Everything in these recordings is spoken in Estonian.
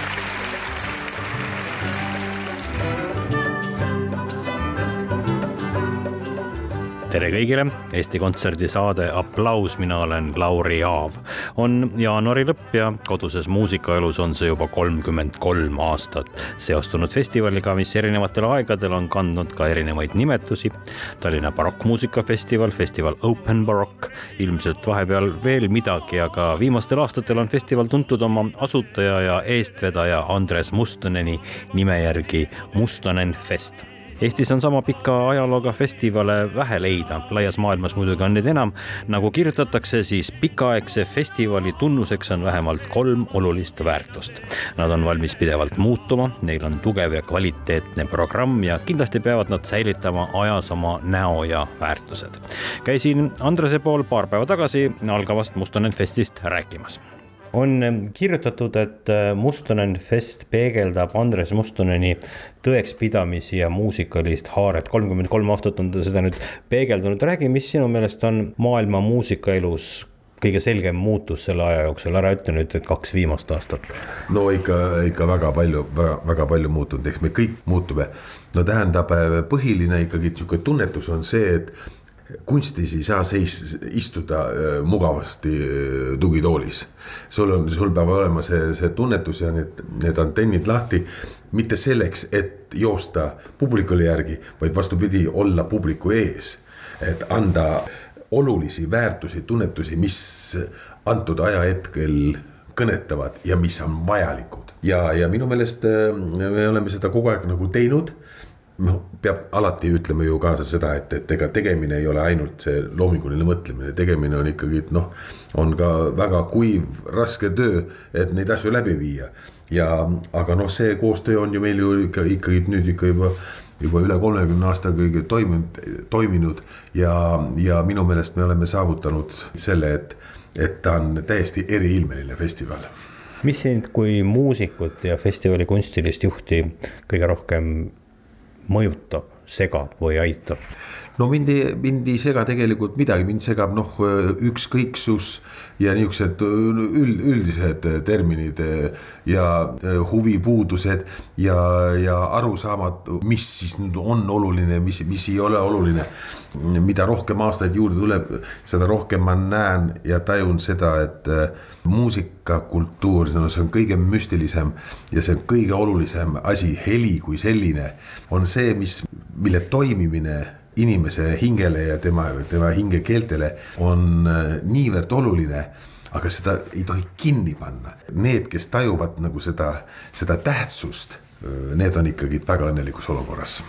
Thank you. Tere kõigile, Eesti Kontserdi saade Applaus, mina olen Lauri Aav. on jaanuari lõpp ja koduses muusikaelus on see juba kolmkümmend kolm aastat. Seostunud festivaliga, mis erinevatel aegadel on kandnud ka erinevaid nimetusi. Tallinna barokkmuusikafestival, festival Open Barock, ilmselt vahepeal veel midagi, aga viimastel aastatel on festival tuntud oma asutaja ja eestvedaja Andres Mustoneni nime järgi Mustonen Fest Eestis on sama pika ajalooga festivale vähe leida, laias maailmas muidugi on neid enam. nagu kirjutatakse, siis pikaaegse festivali tunnuseks on vähemalt kolm olulist väärtust. Nad on valmis pidevalt muutuma, neil on tugev ja kvaliteetne programm ja kindlasti peavad nad säilitama ajas oma näo ja väärtused. käisin Andrese pool paar päeva tagasi algavast Mustonen Festist rääkimas on kirjutatud, et äh, Mustonen Fest peegeldab Andres Mustoneni tõekspidamisi ja muusikalist haaret. kolmkümmend kolm aastat on ta seda nüüd peegeldanud. räägi, mis sinu meelest on maailma muusikaelus kõige selgem muutus selle aja jooksul, ära ütle nüüd, et kaks viimast aastat. no ikka, ikka väga palju, väga, väga palju muutunud, eks me kõik muutume. no tähendab, põhiline ikkagi niisugune tunnetus on see, et kunstis ei saa seis, istuda äh, mugavasti äh, tugitoolis. sul on, sul peab olema see, see tunnetus ja need, need antennid lahti. mitte selleks, et joosta publikule järgi, vaid vastupidi, olla publiku ees. et anda olulisi väärtusi, tunnetusi, mis antud ajahetkel kõnetavad ja mis on vajalikud. ja, ja minu meelest äh, me oleme seda kogu aeg nagu teinud peab alati ütlema ju kaasa seda, et, et ega tegemine ei ole ainult see loominguline mõtlemine, tegemine on ikkagi noh, on ka väga kuiv, raske töö, et neid asju läbi viia. ja, aga noh, see koostöö on ju meil ju ikka ikkagi nüüd ikka juba juba üle kolmekümne aasta kõige toiminud, toiminud ja, ja minu meelest me oleme saavutanud selle, et, et ta on täiesti eriilmeline festival mis sind kui muusikut ja festivali kunstilist juhti kõige rohkem mõjutab, segab või aitab? No mind ei, mind ei sega tegelikult midagi, mind segab noh, ükskõiksus ja niisugused üld, üldised terminid ja huvipuudused ja, ja arusaamatu, mis siis nüüd on oluline, mis, mis ei ole oluline. mida rohkem aastaid juurde tuleb, seda rohkem ma näen ja tajun seda, et muusikakultuur, no see on kõige müstilisem ja see on kõige olulisem asi, heli kui selline on see, mis, mille toimimine inimese hingele ja tema, tema hingekeeltele on äh, niivõrd oluline aga seda ei tohi kinni panna. Need, kes tajuvad nagu seda, seda tähtsust, äh, need on ikkagi väga õnnelikus olukorras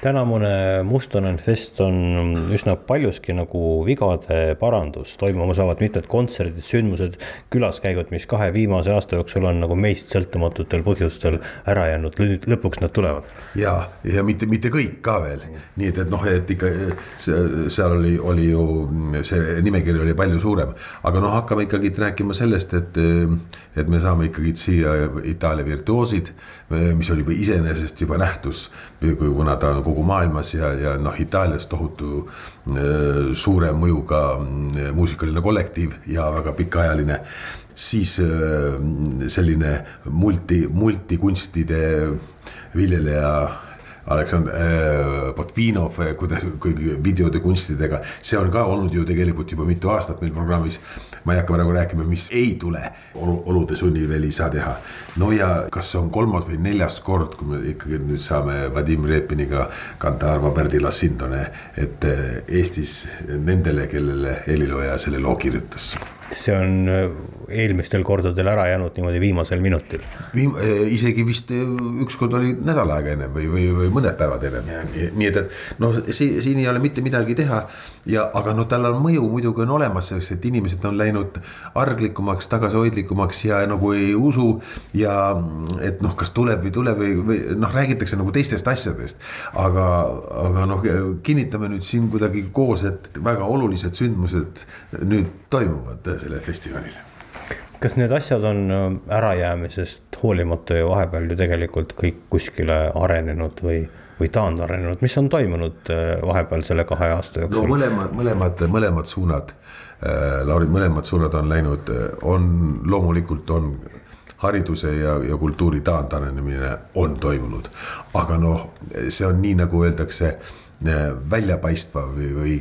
tänavune Mustonen fest on üsna paljuski nagu vigade parandus, toimuma saavad mitmed kontserdid, sündmused, külaskäigud, mis kahe viimase aasta jooksul on nagu meist sõltumatutel põhjustel ära jäänud, nüüd lõpuks nad tulevad. ja, ja mitte, mitte kõik ka veel, nii et, et noh, et ikka seal oli, oli ju see nimekiri oli palju suurem, aga noh, hakkame ikkagi rääkima sellest, et, et me saame ikkagi siia Itaalia virtuoosid, mis oli iseenesest juba nähtus, kuna ta on kogu maailmas ja, ja noh, Itaalias tohutu äh, suure mõjuga äh, muusikaline kollektiiv ja väga pikaajaline. siis äh, selline multi, multikunstide viljeleja Aleksandr äh, Botvinov, kuidas kõigi videode kunstidega, see on ka olnud ju tegelikult juba mitu aastat meil programmis. ma ei hakka praegu rääkima, mis ei tule olude sunnil veel ei saa teha. no ja kas on kolmas või neljas kord, kui me ikkagi nüüd saame Vadim Repiniga kanda Arvo Pärdi La Sindone, et äh, Eestis nendele, kellele helilooja selle loo kirjutas see on äh, eelmistel kordadel ära jäänud niimoodi viimasel minutil. Viim-, äh, isegi vist äh, ükskord oli nädal aega ennem või, või, või mõned päevad ennem. nii et, et noh, siin, siin ei ole mitte midagi teha. ja, aga noh, tal on mõju muidugi on olemas, sest et inimesed on läinud arglikumaks, tagasihoidlikumaks ja nagu ei usu. ja et noh, kas tuleb või tuleb või, või noh, räägitakse nagu teistest asjadest. aga, aga noh, kinnitame nüüd siin kuidagi koos, et väga olulised sündmused nüüd toimuvad sellel festivalil kas need asjad on äh, ärajäämisest hoolimata ju vahepeal ju tegelikult kõik kuskile arenenud või, või taandarenenud, mis on toimunud äh, vahepeal selle kahe aasta jooksul? no mõlemad, mõlemad, mõlemad suunad äh,, Lauri, mõlemad suunad on läinud, on loomulikult on hariduse ja, ja kultuuri taandarenemine on toimunud. aga noh, see on nii, nagu öeldakse väljapaistva või, või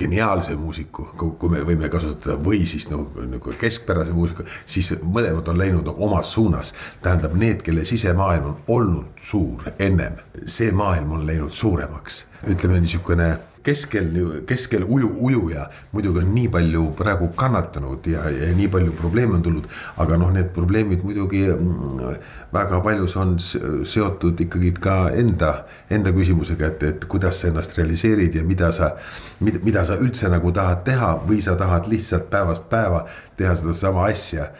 geniaalse muusiku, kui me võime kasutada või siis nagu, nagu keskpärase muusiku, siis mõlemad on läinud omas suunas. tähendab, need, kelle sisemaailm on olnud suur ennem, see maailm on läinud suuremaks. ütleme niisugune keskel, keskel uju, ujuja muidugi on nii palju praegu kannatanud ja, ja nii palju probleeme on tulnud. aga noh, need probleemid muidugi mm, väga paljus on seotud ikkagi ka enda, enda küsimusega, et, et kuidas sa ennast realiseerid ja mida sa, mida sa üldse nagu tahad teha või sa tahad lihtsalt päevast päeva teha sedasama asja,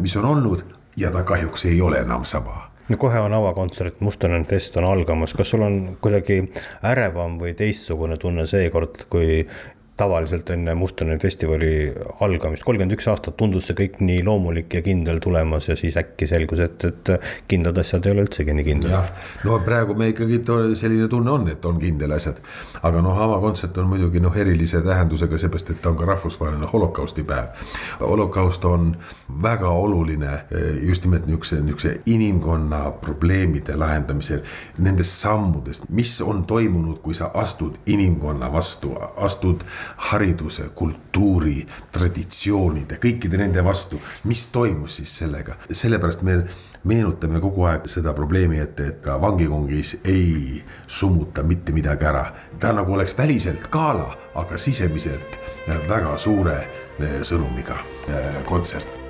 mis on olnud ja ta kahjuks ei ole enam sama no kohe on avakontsert, Mustonen fest on algamas, kas sul on kuidagi ärevam või teistsugune tunne seekord, kui tavaliselt enne Mustonen festivali algamist, kolmkümmend üks aastat tundus see kõik nii loomulik ja kindel tulemas ja siis äkki selgus, et, et kindlad asjad ei ole üldsegi nii kindlad. no praegu me ikkagi selline tunne on, et on kindel asjad, aga noh, avakontsert on muidugi noh, erilise tähendusega, seepärast et ta on ka rahvusvaheline holokausti päev. holokaust on väga oluline eh, just nimelt niisuguse, niisuguse inimkonna probleemide lahendamisel, nendest sammudest, mis on toimunud, kui sa astud inimkonna vastu, astud hariduse, kultuuri, traditsioonide, kõikide nende vastu. mis toimus siis sellega, sellepärast me meenutame kogu aeg seda probleemi, et, et ka vangikongis ei summuta mitte midagi ära. ta nagu oleks väliselt gala, aga sisemiselt väga suure eh, sõnumiga eh, kontsert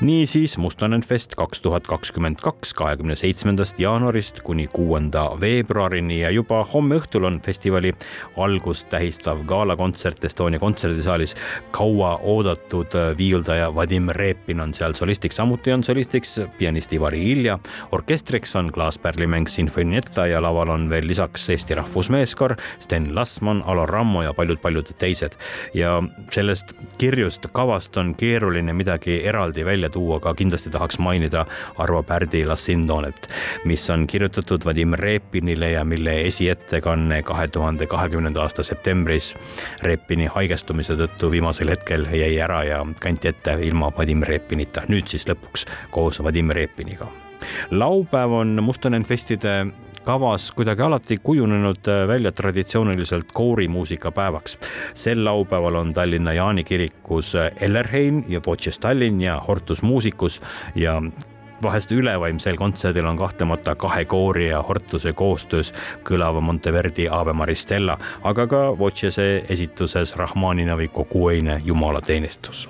niisiis Mustanenfest kaks tuhat kakskümmend kaks, kahekümne seitsmendast jaanuarist kuni kuuenda veebruarini ja juba homme õhtul on festivali algust tähistav galakontsert Estonia kontserdisaalis. kaua oodatud viiuldaja Vadim Repin on seal solistiks, samuti on solistiks pianist Ivari Ilja. orkestriks on klaaspärlimäng Sinfonietta ja laval on veel lisaks Eesti Rahvusmeeskoor, Sten Lasman, Alo Rammo ja paljud-paljud teised. ja sellest kirjust kavast on keeruline midagi eraldi välja tuua, aga kindlasti tahaks mainida Arvo Pärdi La Sindonet, mis on kirjutatud Vadim Repinile ja mille esiettekanne kahe tuhande kahekümnenda aasta septembris Repini haigestumise tõttu viimasel hetkel jäi ära ja kanti ette ilma Vadim Repinita, nüüd siis lõpuks koos Vadim Repiniga. Laupäev on Mustanenfestide kavas kuidagi alati kujunenud äh, välja traditsiooniliselt koorimuusika päevaks. sel laupäeval on Tallinna Jaani kirikus äh, Ellerheim ja Voces Tallinn ja Hortus Musicus ja vahest ülevaimsel kontserdil on kahtlemata kahe koori ja Hortuse koostöös kõlava Monteverdi Ave Maristella, aga ka Vocese esituses Rahmaninovi kogu öine jumalateenistus.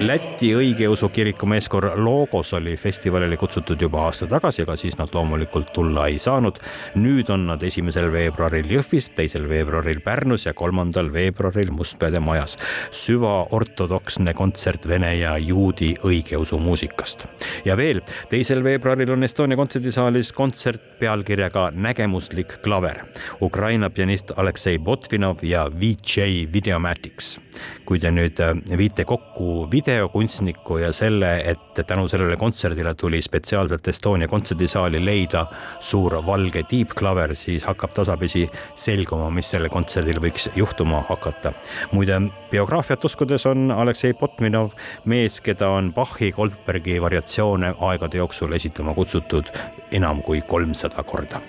Läti õigeusu kiriku meeskoor Logos oli festivalile kutsutud juba aasta tagasi, aga siis nad loomulikult tulla ei saanud. nüüd on nad esimesel veebruaril Jõhvis, teisel veebruaril Pärnus ja kolmandal veebruaril Mustpeade majas. süvaortodoksne kontsert vene ja juudi õigeusu muusikast. ja veel, teisel veebruaril on Estonia kontserdisaalis kontsert pealkirjaga Nägemuslik klaver. Ukraina pianist Aleksei Botvinov ja VJ Videomatics. kui te nüüd äh, viite kokku video videokunstniku ja selle, et tänu sellele kontserdile tuli spetsiaalselt Estonia kontserdisaali leida suur valge tiibklaver, siis hakkab tasapisi selguma, mis sellel kontserdil võiks juhtuma hakata. muide, biograafiat uskudes on Aleksei Potminov mees, keda on Bachi Goldbergi variatsioone aegade jooksul esitama kutsutud enam kui kolmsada korda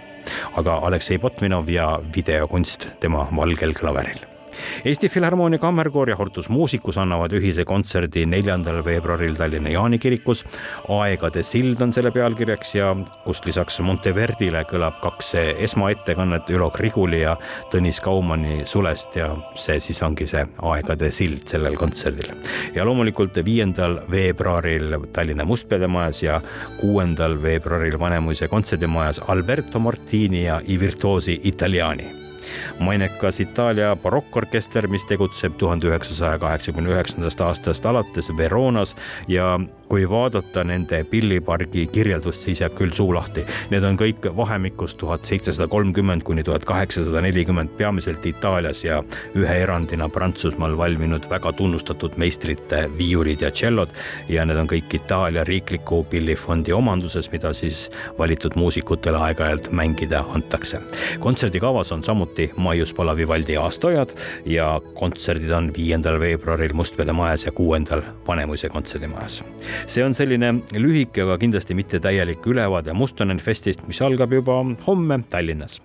aga Aleksei Potminov ja videokunst tema valgel klaveril Eesti Filharmoonia Kammerkoor ja Hortus Musicus annavad ühise kontserdi neljandal veebruaril Tallinna Jaani kirikus. aegade sild on selle pealkirjaks ja kust lisaks Monteverdile kõlab kaks esmaettekannet Ülo Kriguli ja Tõnis Kaumani sulest ja see siis ongi see Aegade sild sellel kontserdil. ja loomulikult viiendal veebruaril Tallinna Mustpeade ja kuuendal veebruaril Vanemuise kontserdimajas Alberto Martini ja I Virtuosi Italiani mainekas Itaalia barokkorkester, mis tegutseb tuhande üheksasaja kaheksakümne üheksandast aastast alates Veronas ja kui vaadata nende pillipargi kirjeldust, siis jääb küll suu lahti. Need on kõik vahemikus tuhat seitsesada kolmkümmend kuni tuhat kaheksasada nelikümmend, peamiselt Itaalias ja ühe erandina Prantsusmaal valminud väga tunnustatud meistrite viiulid ja tšellod ja need on kõik Itaalia riikliku pillifondi omanduses, mida siis valitud muusikutele aeg-ajalt mängida antakse. kontserdikavas on samuti Maius Palavivaldi aastaajad ja kontserdid on viiendal veebruaril Mustpeade majas ja kuuendal Vanemuise kontserdimajas. See on selline lühike, aga kindlasti mitte täielik ülevaade Mustonen festist, mis algab juba homme Tallinnas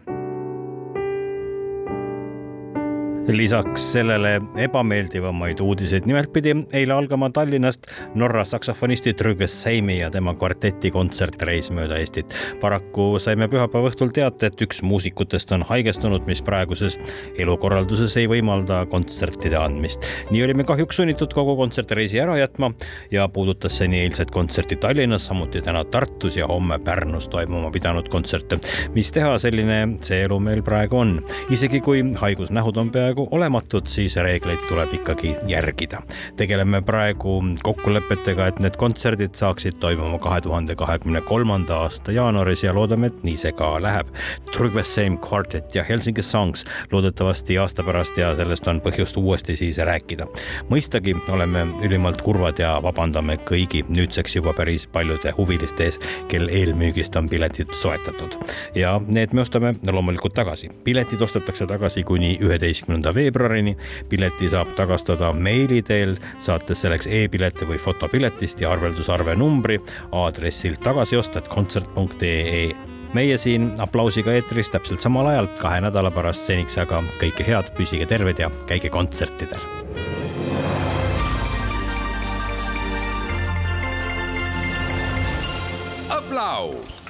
lisaks sellele ebameeldivamaid uudiseid, nimelt pidi eile algama Tallinnast Norra saksofonisti Trüges Seimi ja tema kvarteti kontsertreis mööda Eestit. paraku saime pühapäeva õhtul teate, et üks muusikutest on haigestunud, mis praeguses elukorralduses ei võimalda kontsertide andmist. nii olime kahjuks sunnitud kogu kontsertreisi ära jätma ja puudutas see nii eilset kontserti Tallinnas, samuti täna Tartus ja homme Pärnus toimuma pidanud kontserte. mis teha, selline see elu meil praegu on. isegi kui haigusnähud on peaaegu peaaegu olematud, siis reegleid tuleb ikkagi järgida. tegeleme praegu kokkulepetega, et need kontserdid saaksid toimuma kahe tuhande kahekümne kolmanda aasta jaanuaris ja loodame, et nii see ka läheb. Trugvesseim Quartet ja Helsingi Songs loodetavasti aasta pärast ja sellest on põhjust uuesti siis rääkida. mõistagi oleme ülimalt kurvad ja vabandame kõigi nüüdseks juba päris paljude huviliste ees, kel eelmüügist on piletid soetatud. ja need me ostame loomulikult tagasi. piletid ostetakse tagasi kuni üheteistkümnenda kümnenda veebruarini. pileti saab tagastada meili teel, saates selleks e-pileti või fotopiletist ja arveldusarve numbri aadressil tagasiosta.kontsert.ee meie siin aplausiga eetris täpselt samal ajal kahe nädala pärast, seniks aga kõike head, püsige terved ja käige kontsertidel. aplaus